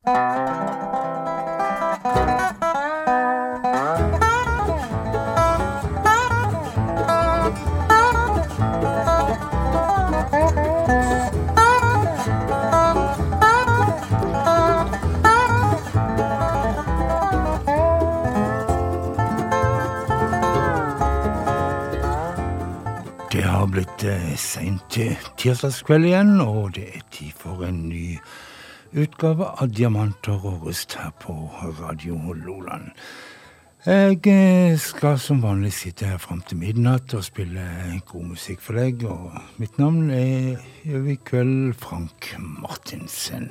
Det har blitt eh, seint til tirsdagskveld igjen, og det er tid for en ny utgave av Diamanter og rust her på Radio Loland. Jeg eh, skal som vanlig sitte her fram til midnatt og spille god musikk for deg, og mitt navn er i kveld Frank Martinsen.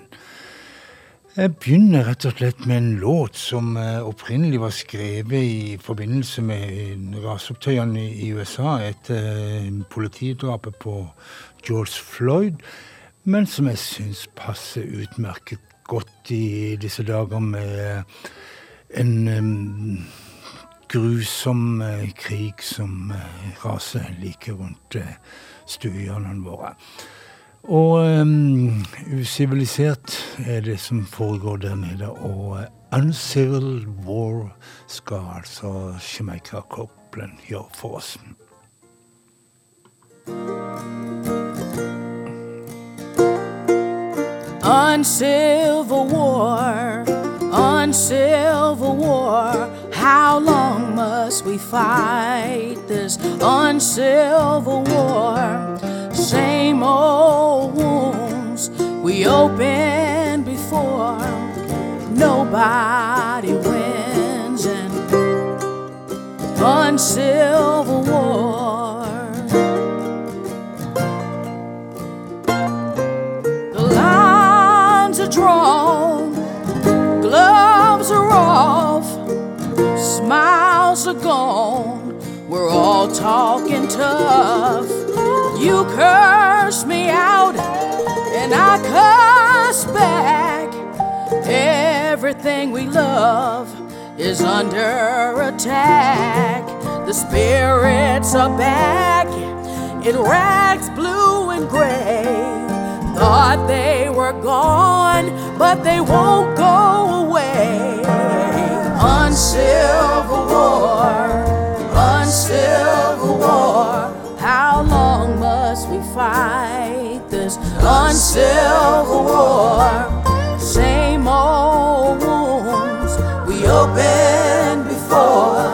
Jeg begynner rett og slett med en låt som eh, opprinnelig var skrevet i forbindelse med raseopptøyene i USA etter eh, politidrapet på George Floyd, men som jeg syns passer utmerket godt i disse dager med en um, grusom uh, krig som raser like rundt stuehjørnene våre. Og um, usivilisert er det som foregår der nede. Og Uncivil War skal altså Jamaica Copeland gjøre for oss. Uncivil war, uncivil war. How long must we fight this uncivil war? Same old wounds we opened before. Nobody wins and uncivil war. Gone. We're all talking tough. You curse me out, and I curse back. Everything we love is under attack. The spirits are back in rags blue and gray. Thought they were gone, but they won't go away. Uncivil war, uncivil war. How long must we fight this uncivil war? Same old wounds we opened before.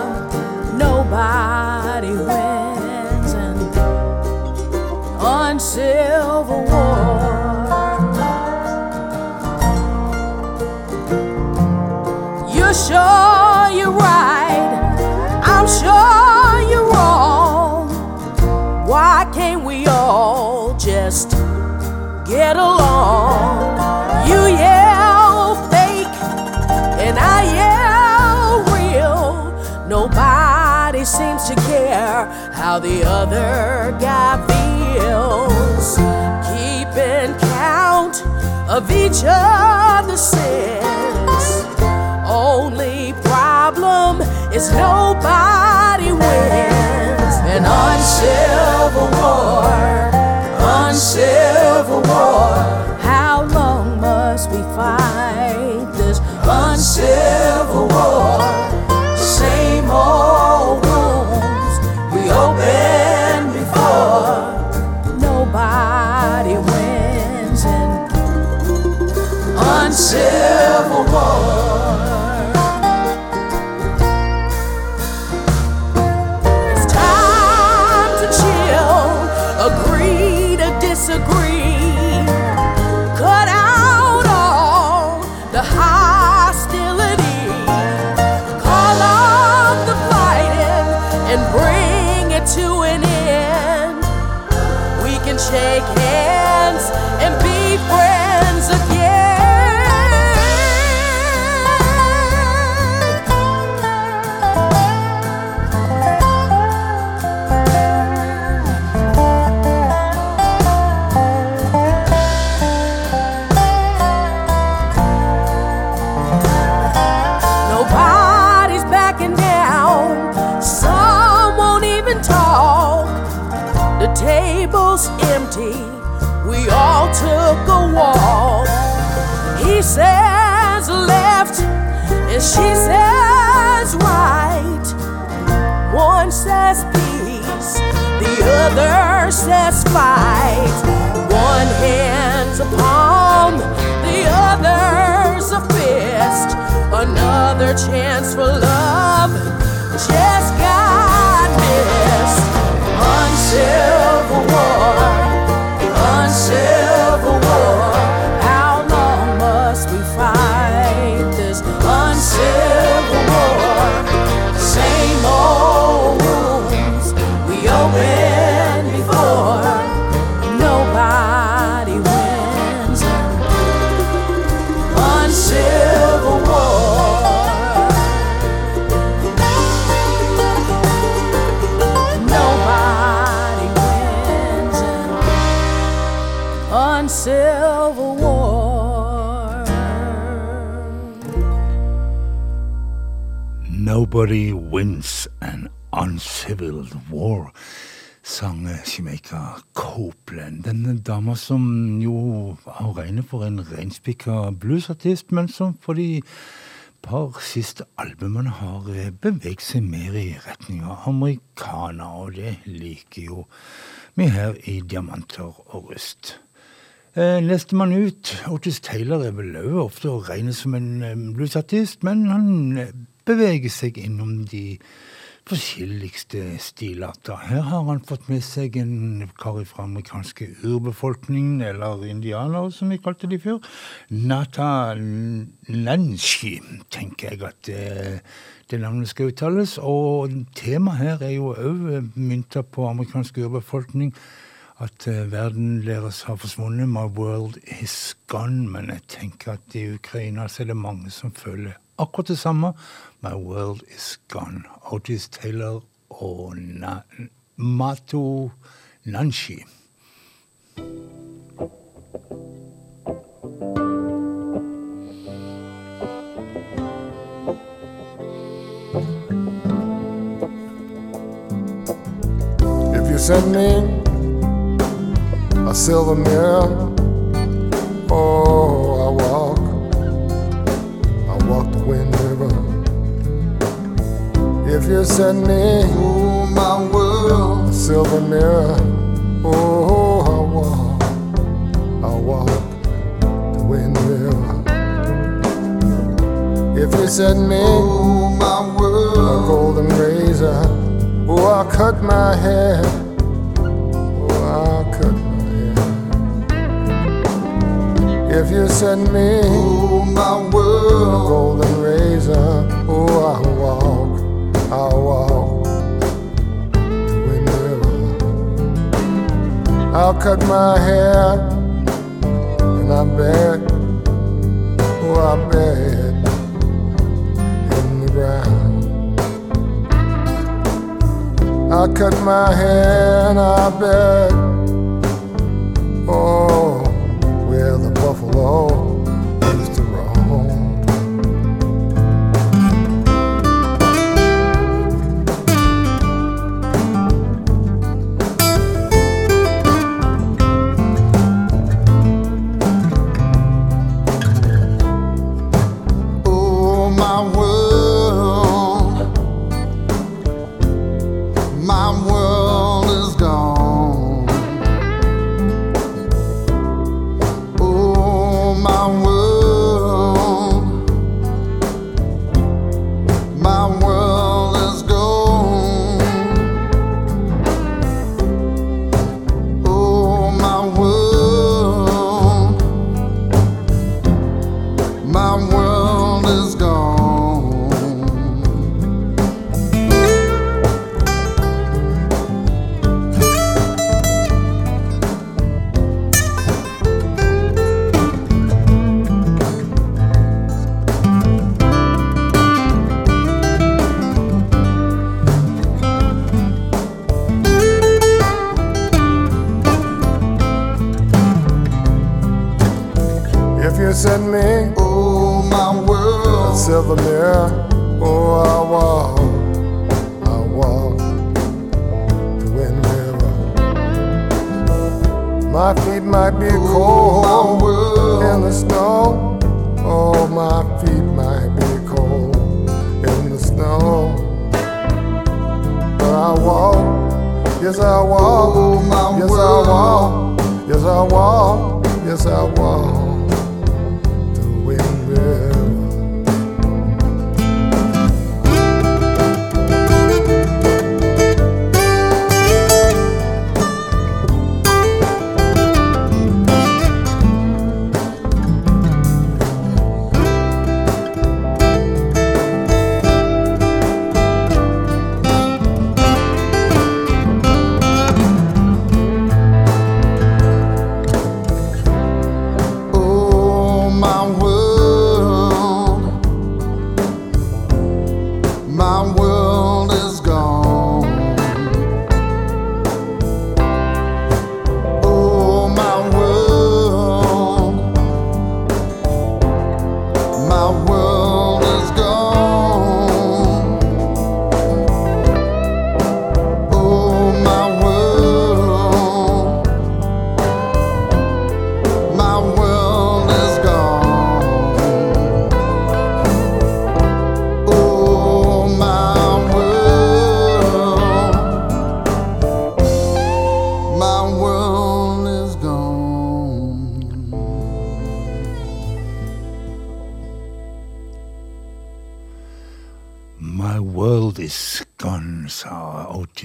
How the other guy feels. Keeping count of each other's sins. Only problem is nobody wins. An uncivil war, uncivil wins an uncivil war, sang Shimeka Copeland. Denne dama som jo har regnet for en reinspikka bluesartist, men som for de par siste albumene har eh, beveget seg mer i retning av americana, og det liker jo vi her i Diamanter og rust. Eh, Leste man ut Otis Taylor er vel ofte å regne som en eh, bluesartist, men han eh, beveger seg innom de forskjelligste stilarter. Her har han fått med seg en kar fra amerikanske urbefolkningen, eller indianere som vi kalte de før. Nata Nanshi, tenker jeg at det, det navnet skal uttales. Og temaet her er jo òg mynta på amerikansk urbefolkning at eh, verden deres har forsvunnet. My world is gone. Men jeg tenker at i Ukraina så er det mange som føler akkurat det samme. My world is gone. Otis Taylor or Na Mato Nanshi. If you send me a silver mirror, If you send me, oh, my world, a silver mirror, oh, I walk, I walk the wind river. If you send me, oh, my world, a golden razor, oh, I'll cut my hair. Oh, I'll cut my hair. If you send me oh, my world, a golden razor, oh, I'll walk, I'll walk the wind. I'll cut my hair, and I bet, oh, I bet in the ground. I'll cut my hair and I bet, oh, where the buffalo might be cold oh, in the snow. Oh, my feet might be cold in the snow. But I walk, yes I walk, oh, yes world. I walk, yes I walk.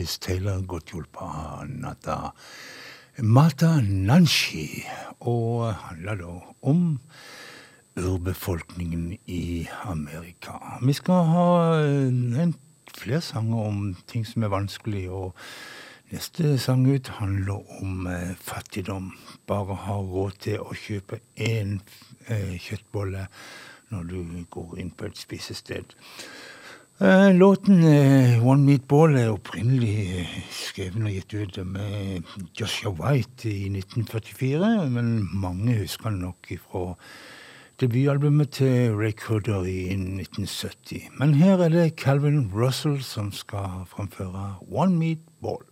Sa Taylor, godt hjulpet av Nata Mata Nanshi, og handler da om urbefolkningen i Amerika. Vi skal ha eh, en, flere sanger om ting som er vanskelig, og neste sang ut handler om eh, fattigdom. Bare ha råd til å kjøpe én eh, kjøttbolle når du går inn på et spisested. Eh, Låten eh, One Meatball er opprinnelig eh, skrevet og gitt ut med Joshua White i 1944, men mange husker den nok fra debutalbumet til Ray Cooder i 1970. Men her er det Calvin Russell som skal framføre One Meatball.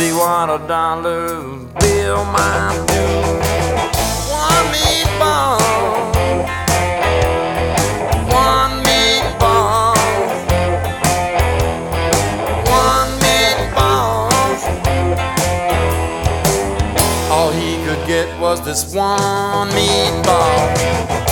See what a dollar bill might do. One meatball, was this one meatball.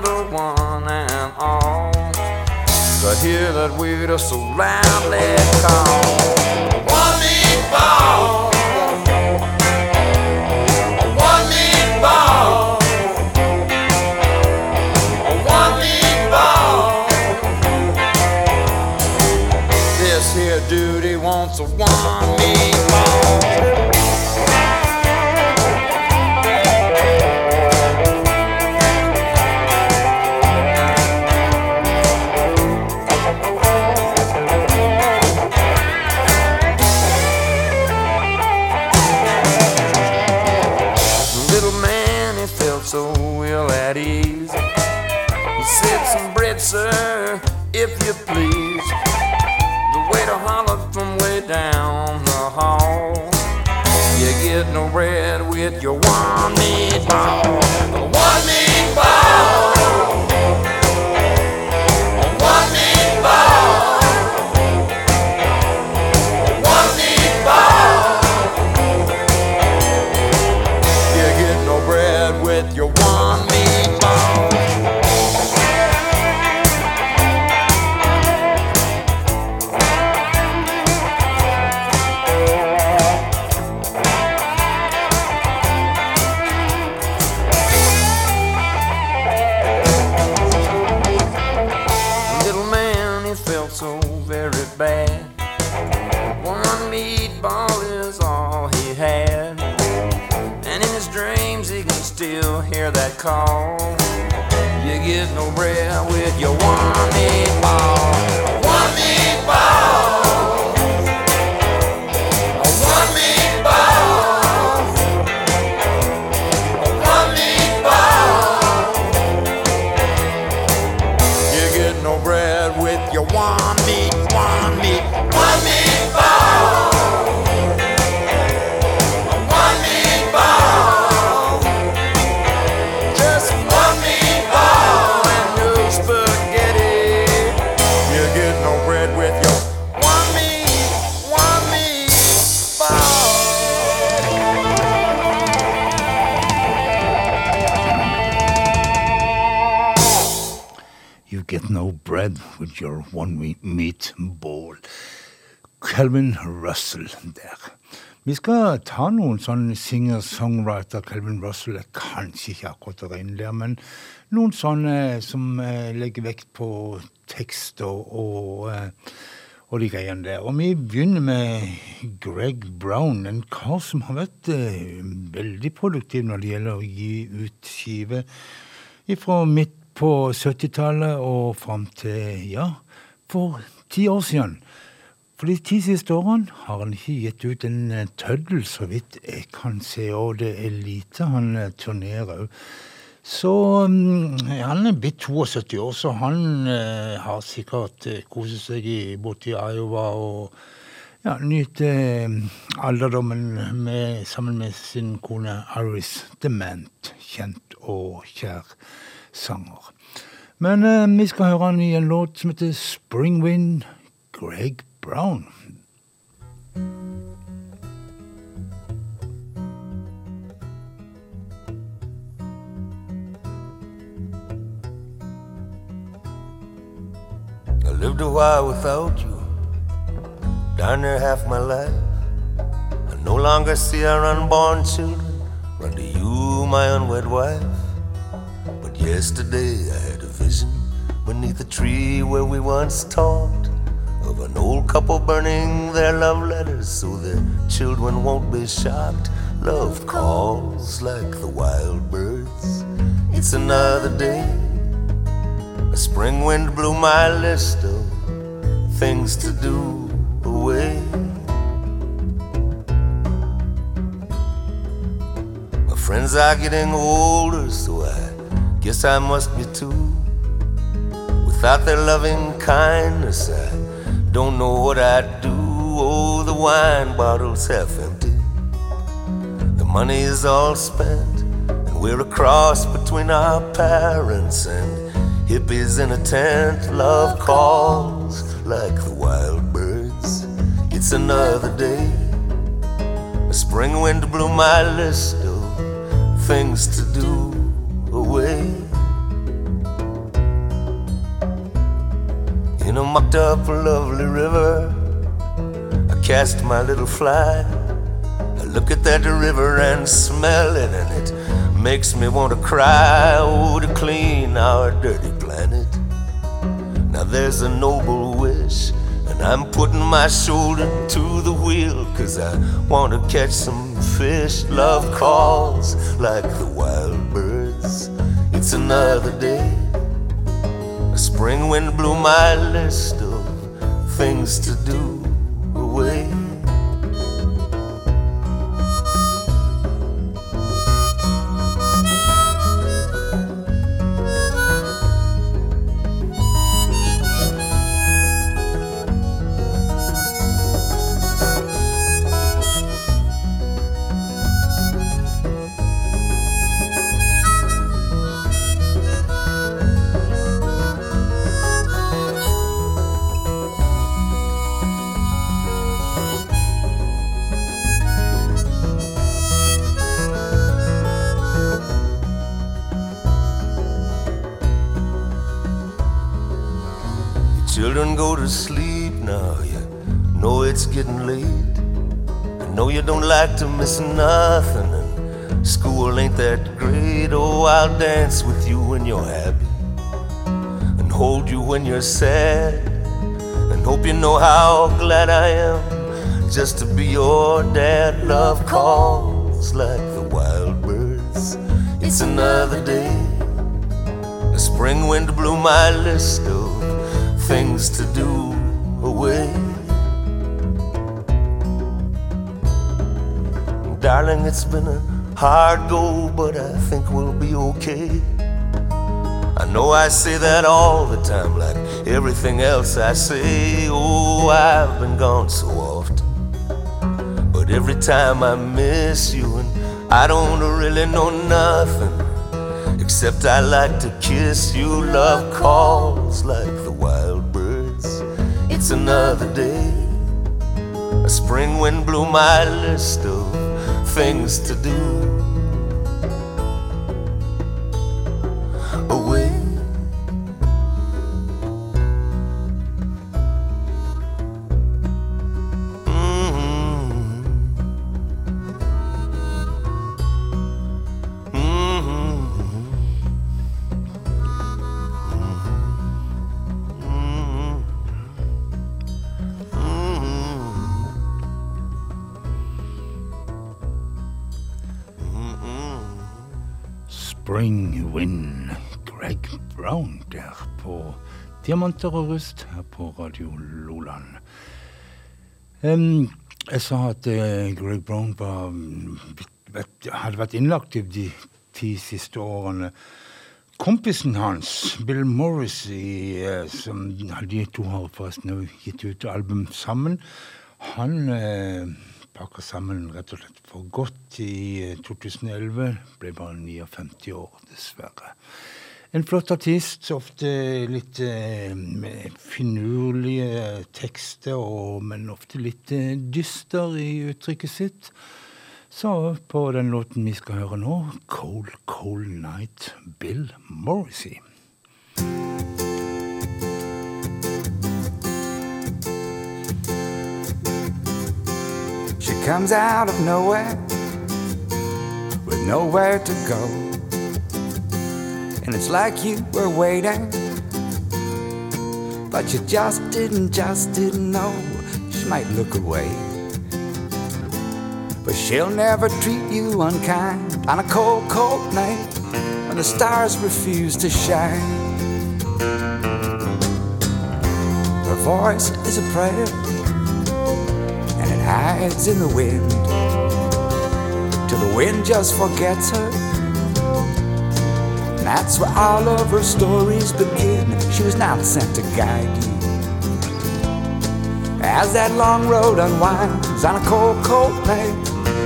Were startled one and all to hear that waiter so loudly call. Vi skal ta noen sånn singer-songwriter. Calvin Russell er kanskje ikke akkurat å regne der, men noen sånne som eh, legger vekt på tekst og, og, og de greiene der. Og vi begynner med Greg Brown, en kar som har vært eh, veldig produktiv når det gjelder å gi ut skive fra midt på 70-tallet og fram til, ja, for ti år siden. For de ti siste årene har han ikke gitt ut en eh, tøddel, så vidt jeg kan se, og det er lite han eh, turnerer òg. Så mm, han er blitt 72 år, så han eh, har sikkert eh, koset seg i, borti Iowa og ja, nyter eh, alderdommen med, sammen med sin kone Iris Dement, kjent og kjær sanger. Men eh, vi skal høre han i en låt som heter Spring Wind, Greg Brown. I lived a while without you, down there half my life. I no longer see our unborn children run to you, my unwed wife. But yesterday I had a vision beneath a tree where we once talked of an old couple burning their love letters so their children won't be shocked. Love calls like the wild birds. It's another day. A spring wind blew my list of things to do away. My friends are getting older, so I guess I must be too. Without their loving kindness, I don't know what I'd do. Oh, the wine bottle's half empty. The money is all spent, and we're a cross between our parents and hippies in a tent. Love calls like the wild birds. It's another day. A spring wind blew my list of things to do away. Mucked up, lovely river, I cast my little fly. I look at that river and smell it, and it makes me want to cry. Oh, to clean our dirty planet. Now there's a noble wish, and I'm putting my shoulder to the wheel, cause I want to catch some fish. Love calls like the wild birds. It's another day. Spring wind blew my list of things to do miss nothing, and school ain't that great. Oh, I'll dance with you when you're happy, and hold you when you're sad, and hope you know how glad I am just to be your dad. Love calls like the wild birds. It's another day. A spring wind blew my list of things to do away. Darling, it's been a hard go, but I think we'll be okay. I know I say that all the time, like everything else I say. Oh, I've been gone so often. But every time I miss you, and I don't really know nothing. Except I like to kiss you, love calls like the wild birds. It's another day. A spring wind blew my list of things to do Diamanter og rust her på Radio Loland. Um, jeg sa at uh, Greg Brown var, mm, hadde vært innlagt i de ti siste årene. Kompisen hans, Bill Morrissey, uh, som de to har forresten gitt ut album sammen, han uh, pakker sammen rett og slett for godt i eh, 2011. Ble bare 59 år, dessverre. En flott artist, ofte litt eh, finurlige tekster, og, men ofte litt eh, dyster i uttrykket sitt. Så på den låten vi skal høre nå, 'Cold Cold Night', Bill Morrissey. She comes out of nowhere with nowhere to go. And it's like you were waiting, but you just didn't, just didn't know. She might look away, but she'll never treat you unkind on a cold, cold night when the stars refuse to shine. Her voice is a prayer and it hides in the wind till the wind just forgets her. That's where all of her stories begin. She was not sent to guide you. As that long road unwinds on a cold, cold night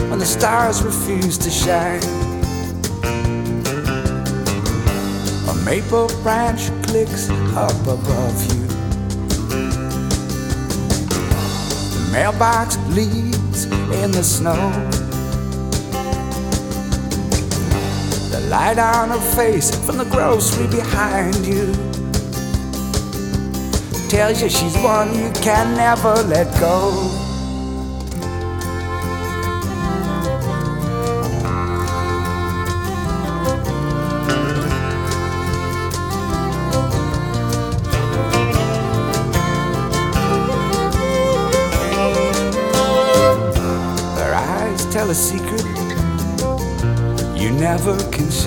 when the stars refuse to shine. A maple branch clicks up above you. The mailbox leaves in the snow. Light on her face from the grocery behind you tells you she's one you can never let go.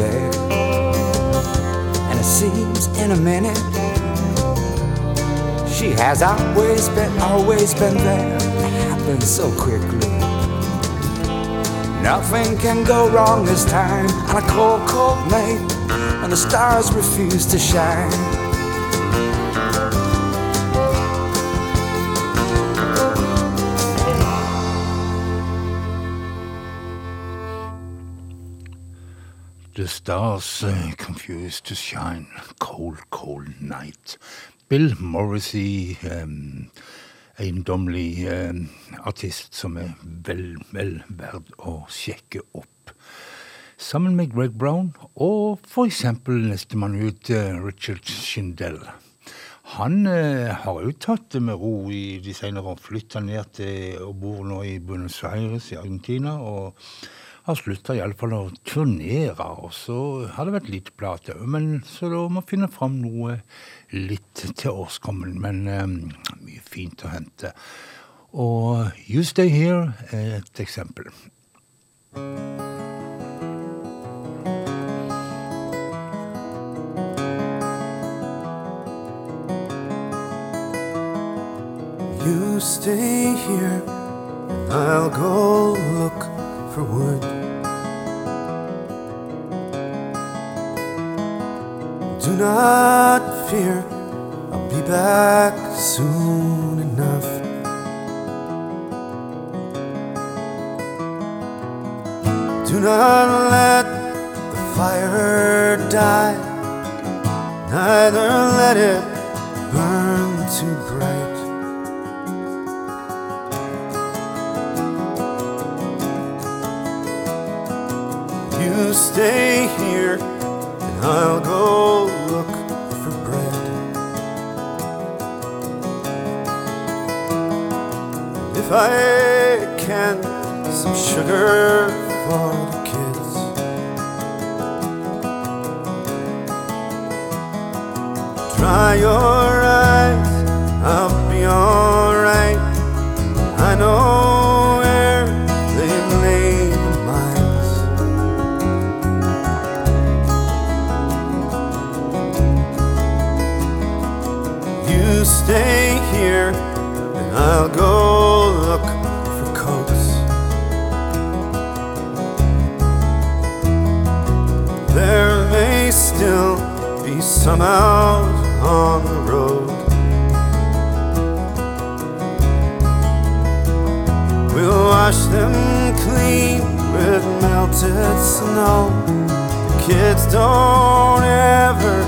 And it seems in a minute she has always been, always been there. It happens so quickly. Nothing can go wrong this time on a cold, cold night when the stars refuse to shine. Stars uh, confused to shine. Cold, cold night. Bill Morrissey, um, eiendommelig um, artist som er vel, vel verd å sjekke opp. Sammen med Greg Brown og for eksempel nestemann ut, uh, Richard Schindel. Han eh, har jo tatt det med ro i de senere år. Flytta ned til og bor nå i Buenos Aires i Argentina. og har slutta iallfall å turnere. Og så har det vært litt plate men så da må vi finne fram noe litt til årskommen. Men um, mye fint å hente. Og You Stay Here er et eksempel. You stay here, I'll go look for wood. Do not fear, I'll be back soon enough. Do not let the fire die, neither let it burn too bright. You stay here, I'll go look for bread. If I can, some sugar for the kids. Dry your eyes, I'll be alright. I know some out on the road. We'll wash them clean with melted snow. The kids don't ever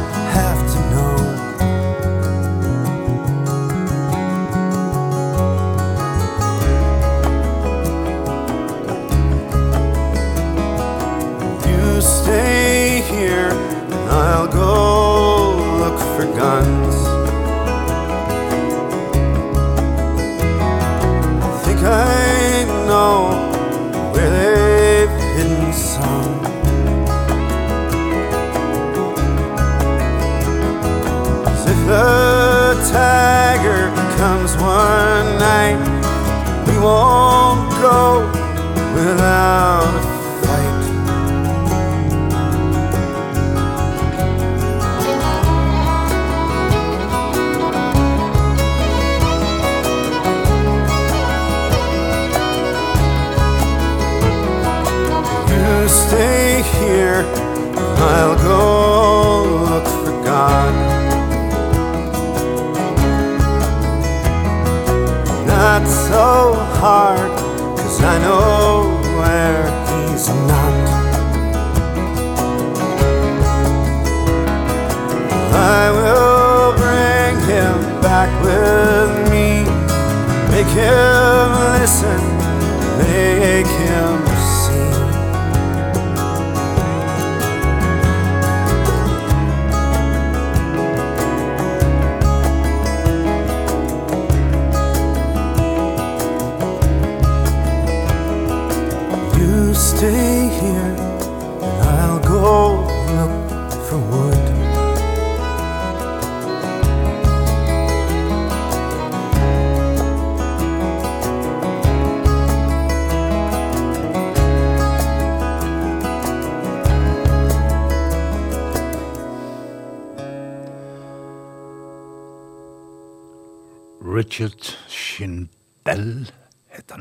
stay here, I'll go look for God. Not so hard, cause I know where he's not. I will bring him back with me, make him listen, make him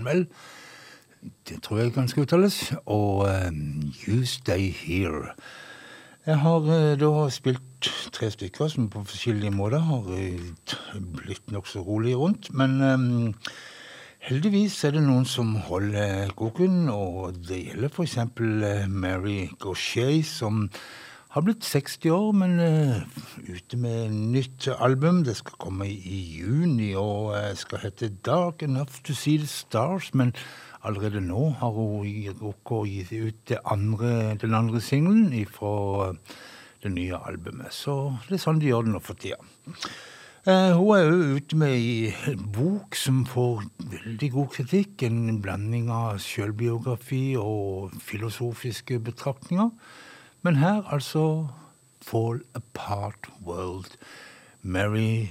vel. Det tror jeg kan uttales. Og um, You Stay Here. Jeg har eh, da spilt tre stykker som på forskjellige måter har eh, blitt nokså rolig rundt. Men um, heldigvis er det noen som holder koken, og det gjelder f.eks. Mary Gauthier, som har blitt 60 år, men uh, ute med nytt album. Det skal komme i juni og uh, skal hete Dark Enough to See the Stars. Men allerede nå har hun rukket å gi ut det andre, den andre singelen fra det nye albumet. Så det er sånn de gjør det nå for tida. Eh, hun er jo ute med ei bok som får veldig god kritikk. En blanding av sjølbiografi og filosofiske betraktninger. Men her altså Fall Apart World. Mary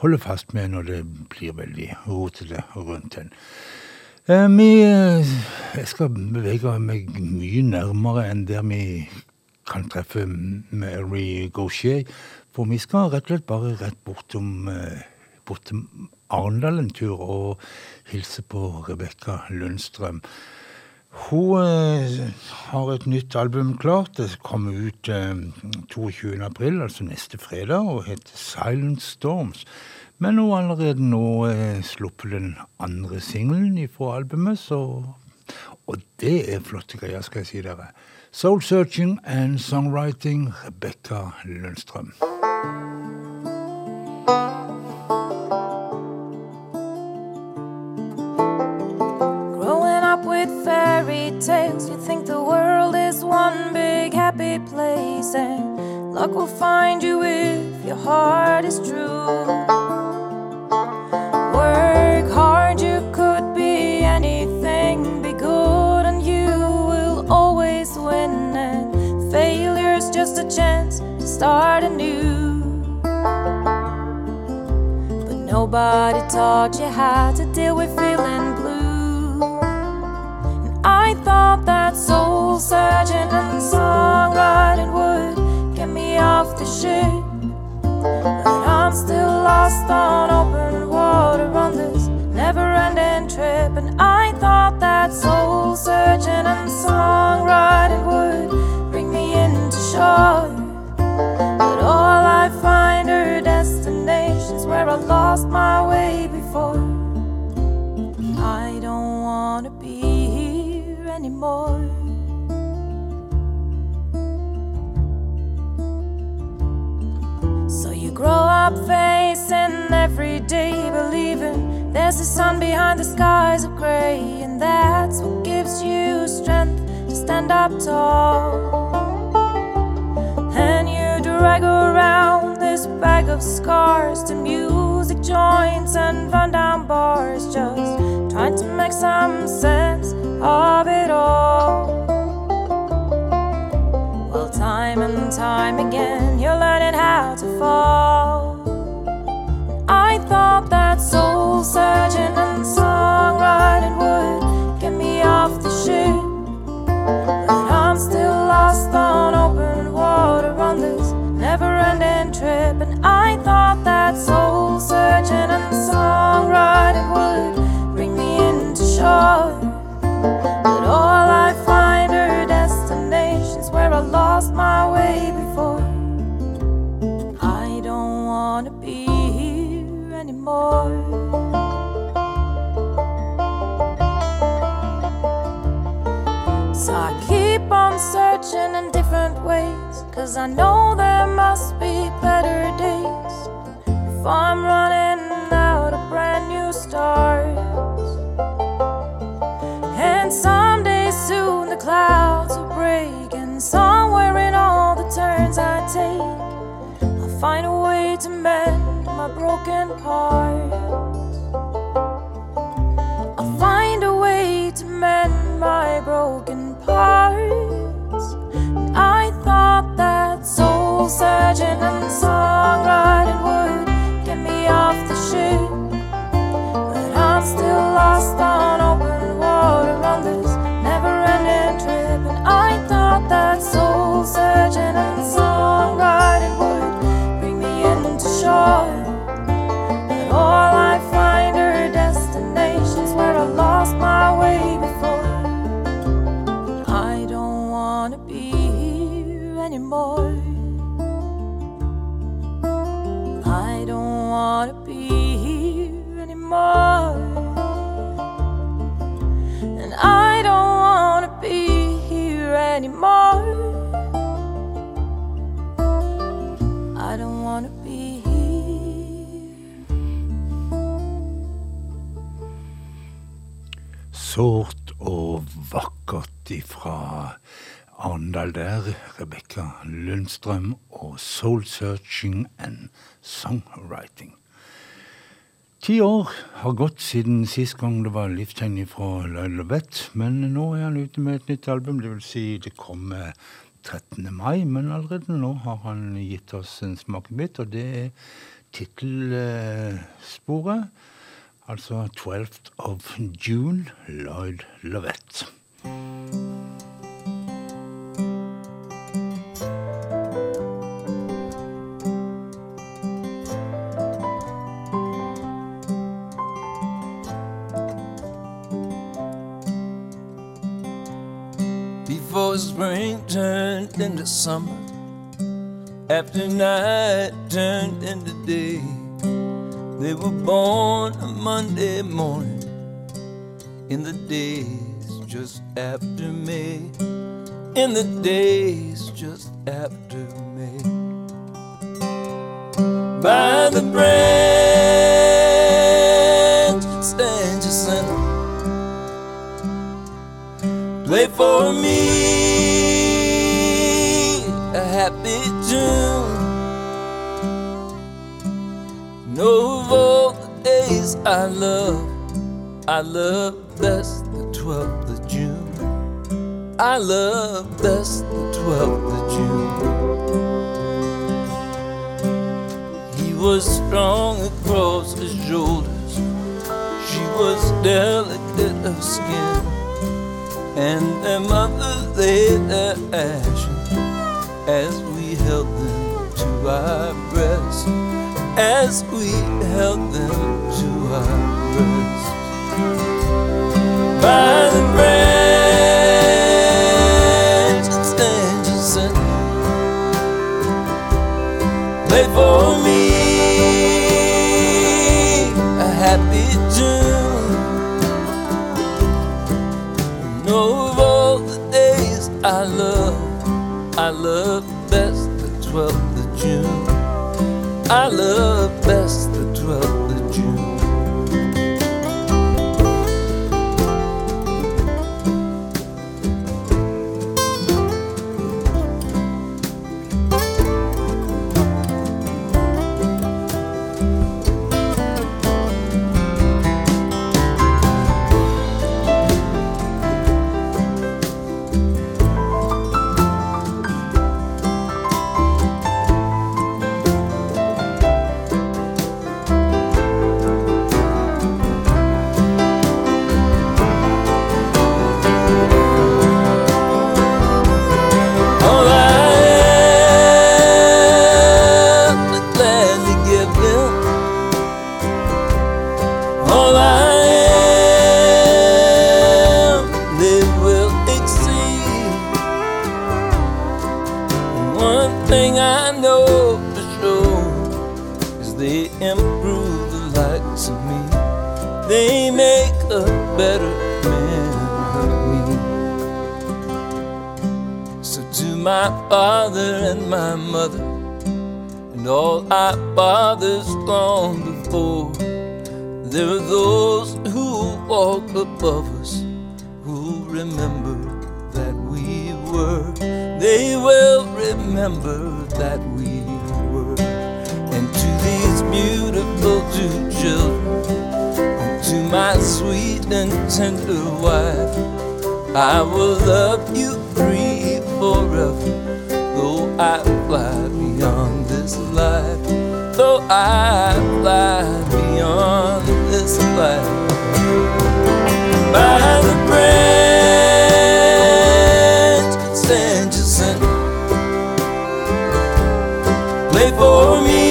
holde fast med når det blir veldig rotete rundt en. Eh, vi, eh, jeg skal bevege meg mye nærmere enn der vi kan treffe Mary Gaucher. For vi skal rett og slett bare rett bortom, eh, bortom Arendal en tur og hilse på Rebekka Lundstrøm. Hun eh, har et nytt album klart. Det kommer ut eh, 22.4, altså neste fredag, og heter Silent Storms. Men hun har allerede nå eh, sluppet den andre singelen fra albumet, så Og det er flotte greier, skal jeg si dere. Soul Searching and Songwriting, Rebekka Lønstrøm. Luck will find you if your heart is true. Work hard, you could be anything, be good, and you will always win. And failure's just a chance to start anew. But nobody taught you how to deal with feeling blue. And I thought that soul searching and songwriting would off the ship. But I'm still lost on open water on this never ending trip. And I thought that soul searching and songwriting would bring me into shore. But all I find are destinations where I lost my way before. I don't wanna be here anymore. Up facing every day, believing there's a sun behind the skies of gray, and that's what gives you strength to stand up tall. And you drag around this bag of scars to music joints and rundown bars, just trying to make some sense of it all. Well, time and time again, you're learning how to fall. Cause I know there must be better days. If I'm running out of brand new starts. And someday soon the clouds will break. And somewhere in all the turns I take, I'll find a way to mend my broken parts. And I don't wanna be here anymore. I don't wanna be here. Sårt og vakkert ifra Arendal der. Rebekka Lundstrøm og Soul Searching and Songwriting. Ti år har gått siden sist gang det var livstegn fra Lovett, men nå er han ute med et nytt album. Det vil si det kommer 13. mai, men allerede nå har han gitt oss en smakebit, og det er tittelsporet. Altså 12th of June, Lloyd Lovett. Spring turned into summer, after night turned into day, they were born a Monday morning in the days just after May. in the days just after May. By the branch play for me a happy tune. Know of all the days I love, I love best the 12th of June. I love best the 12th of June. He was strong across his shoulders. She was delicate of skin. And their mother laid their ashes as we held them to our breast. As we held them to our breast. By the branch stands your play for me love best the 12th of June. I love my father and my mother, and all our fathers long before, there are those who walk above us, who remember that we were. They will remember that we were. And to these beautiful two children, and to my sweet and tender wife, I will love you free forever, though I fly beyond this life. Though I fly beyond this life. By the branch stands your play for me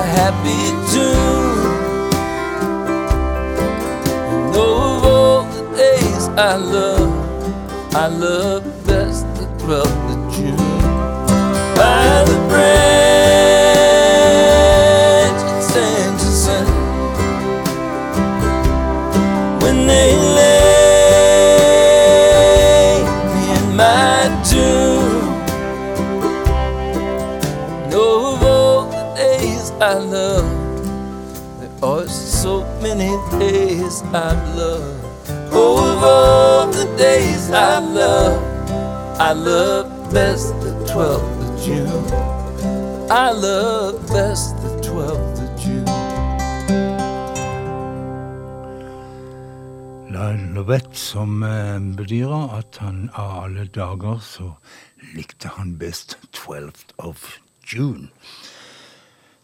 a happy tune. Know of all the days I love, I love I love best the 12th of June. I love best the 12th of June. Lovett som eh, bedyrer at han av alle dager så likte han best 12th of June.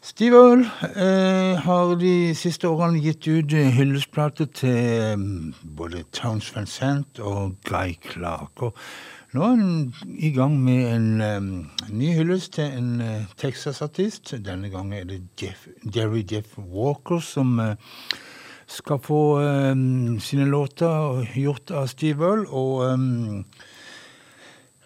Steve Earle eh, har de siste årene gitt ut hyllestplater til eh, både Towns Sant og Guy Clark. Og nå er han i gang med en um, ny hyllest til en uh, Texas-artist. Denne gangen er det Jeff, Jerry Jeff Walker som uh, skal få um, sine låter gjort av Steve Earle. Og um,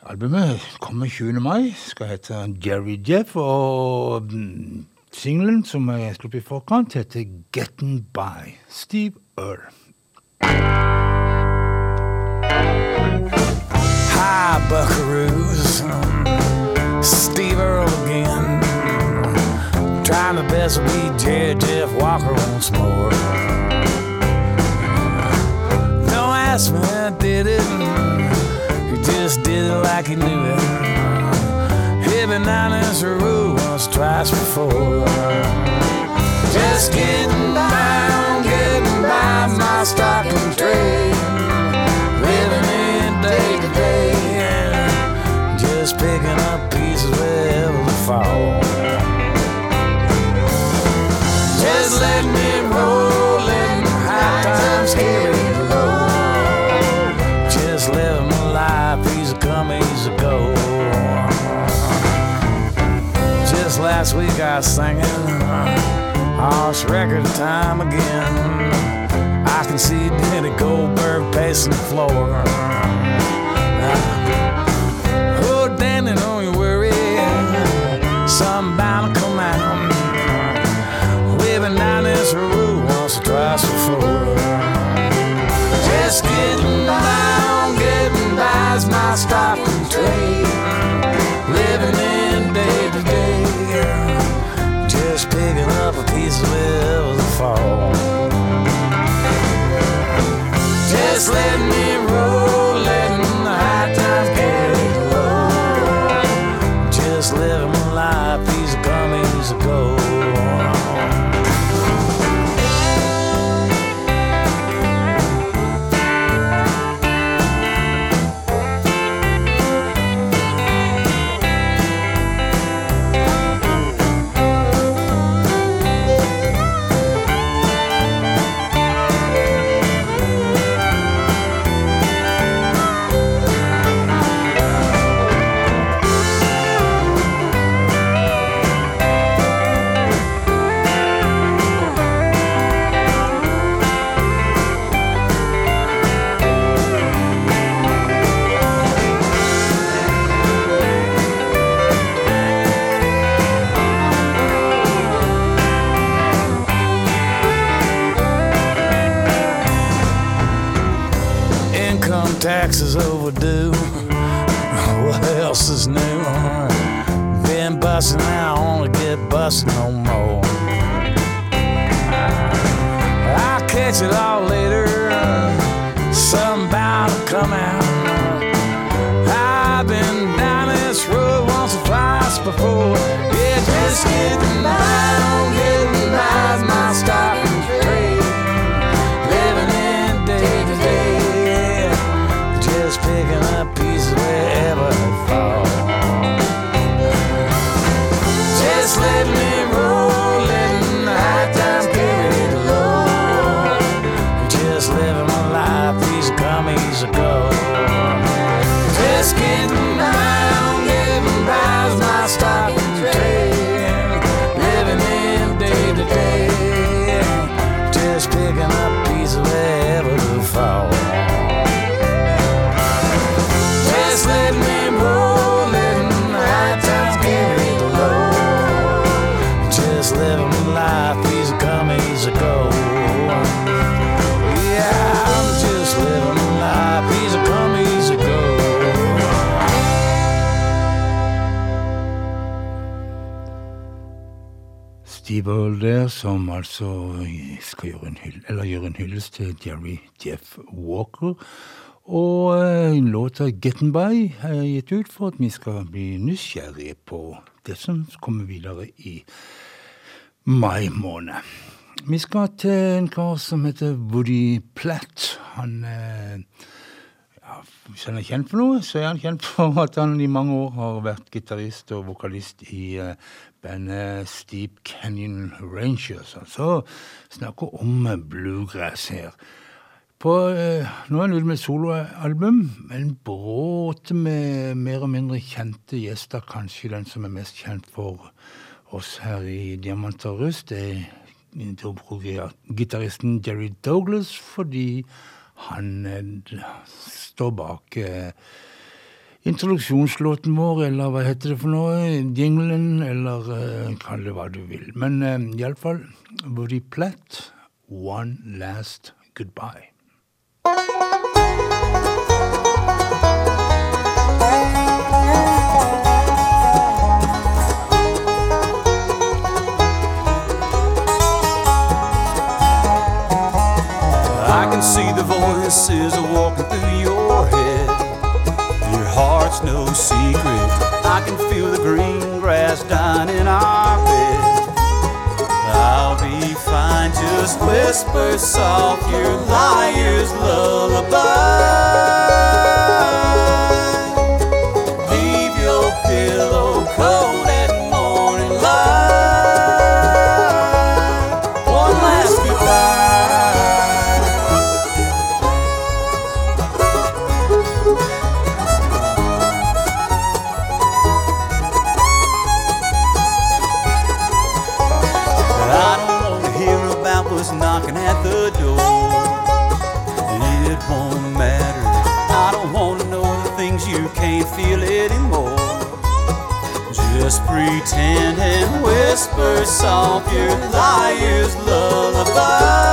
albumet kommer 20. mai, skal hete Jerry Jeff. Og um, singelen som er sluppet i forkant, heter Getting By. Steve Earle. Hi, buckaroos. Steve Earle again. Trying the best to be Jerry Jeff Walker once more. Don't ask me how I did it. He just did it like he knew it. He been down this road once, twice before. Just getting by, getting by my stock and trade. Fall. Just let me roll, letting high times carry low. Just living my life, easy come, easy go. Just last week I was singing, oh, record time again. I can see Danny Goldberg pacing the floor. Road once or twice before. Der, som altså skal gjøre en, hyll, gjøre en hyllest til Jerry Jeff Walker. Og eh, låta 'Getting By' er gitt ut for at vi skal bli nysgjerrige på det som kommer videre i mai måned. Vi skal til en kar som heter Woody Platt. Han eh, ja, Hvis han er kjent for noe, så er han kjent for at han i mange år har vært gitarist og vokalist i eh, bandet Steep Canyon Rangers. Altså snakker om bluegrass her. På, eh, nå er han ute med soloalbum, en bråte med mer og mindre kjente gjester. Kanskje den som er mest kjent for oss her i Diamant og Rust, er gitaristen Jerry Douglas, fordi han eh, står bak eh, introduksjonslåten vår, eller hva heter det for noe, jinglen, eller uh, kall det hva du vil. Men eh, uh, iallfall Woody Platt, One Last Goodbye. I can see the voices secret. I can feel the green grass down in our bed. I'll be fine, just whisper soft your liar's lullaby. Whisper soft your liar's lullaby.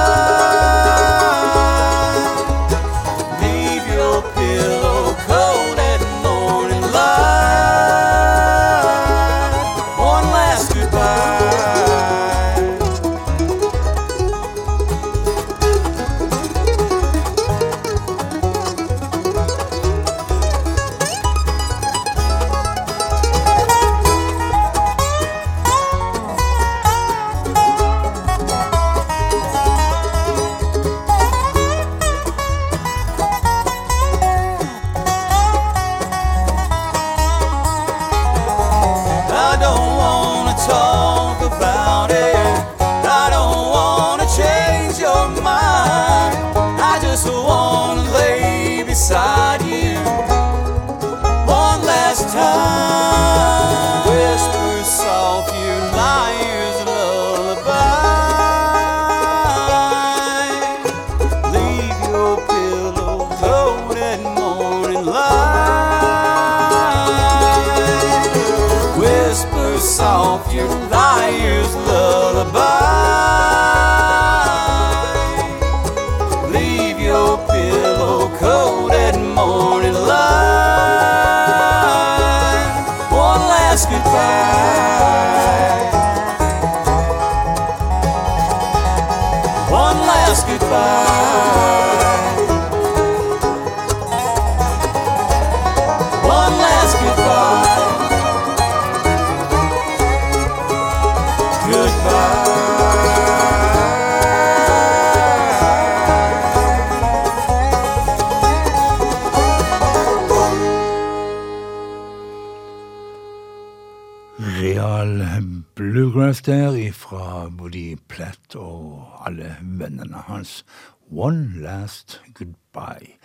Woody og alle vennene hans. One last goodbye.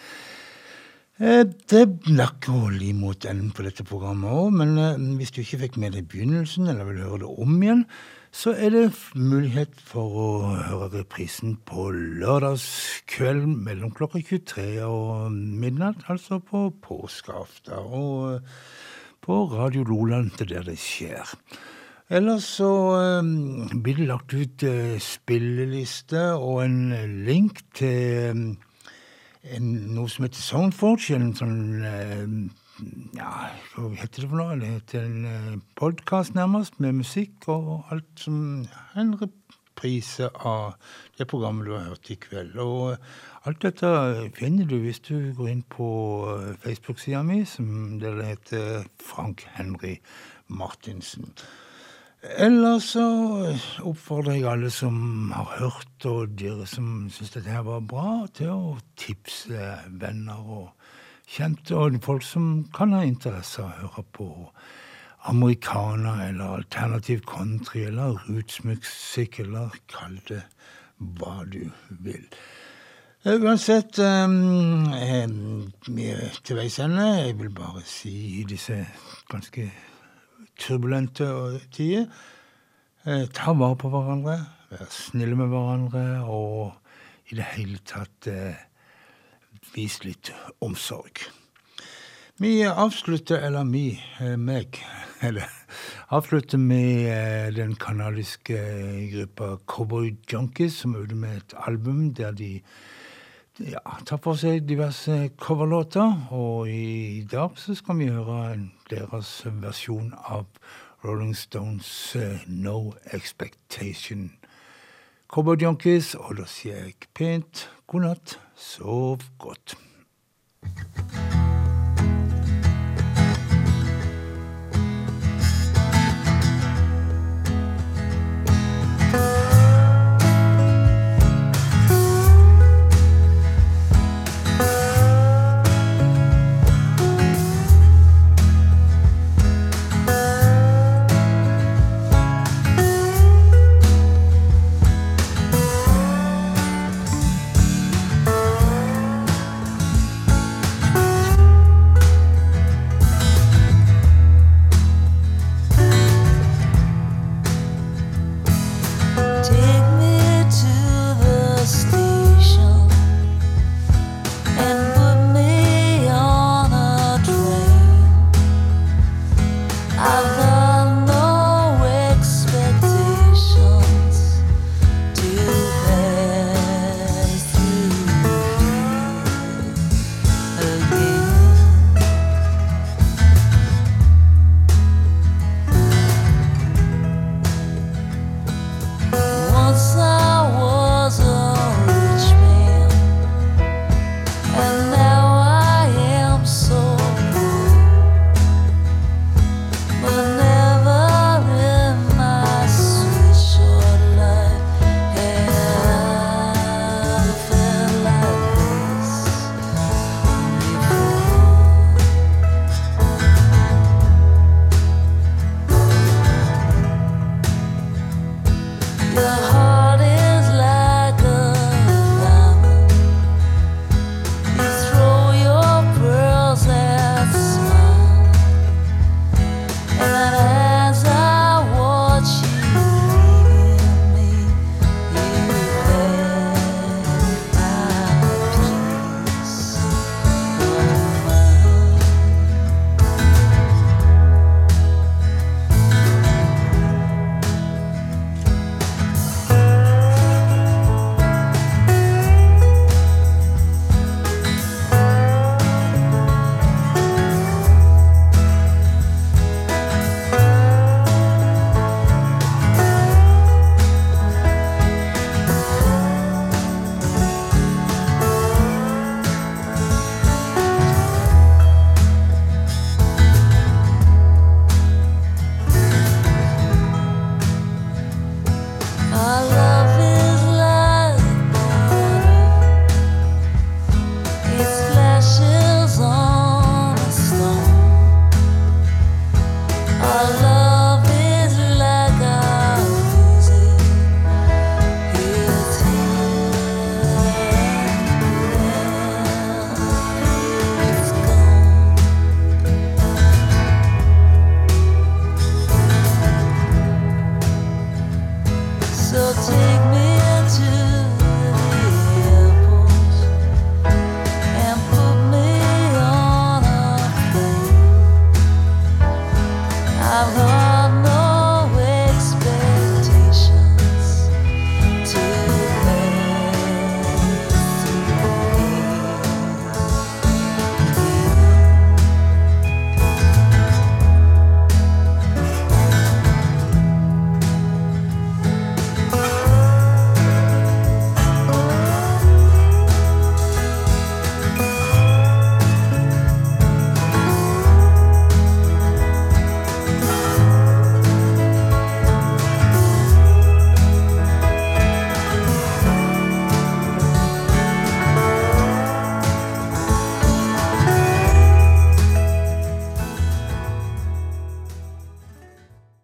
Eh, Det lakker å li mot enden på dette programmet òg, men eh, hvis du ikke fikk med deg begynnelsen, eller vil høre det om igjen, så er det mulighet for å høre reprisen på lørdagskveld mellom klokka 23 og midnatt, altså på påskeaften. Og eh, på Radio Loland til der det skjer. Ellers så eh, blir det lagt ut eh, spilleliste og en link til eh, en, noe som heter Soundforge, en sånn eh, Ja, hva heter det for noe? Det heter en eh, podkast, nærmest, med musikk og alt som En reprise av det programmet du har hørt i kveld. Og eh, alt dette finner du hvis du går inn på eh, Facebook-sida mi, som der det heter Frank Henry Martinsen. Ellers så oppfordrer jeg alle som har hørt, og dere som syns dette her var bra, til å tipse venner og kjente, og folk som kan ha interesse av å høre på americana eller alternativ country eller rootsmusikk, eller kall det hva du vil. Uansett, um, vi er til veis ende. Jeg vil bare si i disse ganske turbulente tider. Eh, ta vare på hverandre, være snille med hverandre, og i det hele tatt eh, vis litt omsorg. Vi avslutter, eller vi, eh, meg, eller avslutter med eh, den kanadiske gruppa Cowboy Junkies, som er ute med et album der de ja, tar for seg diverse coverlåter, og i dag så skal vi høre deres versjon av Rolling Stones eh, No Expectation Cowboy Junkies, og da sier jeg pent god natt, sov godt.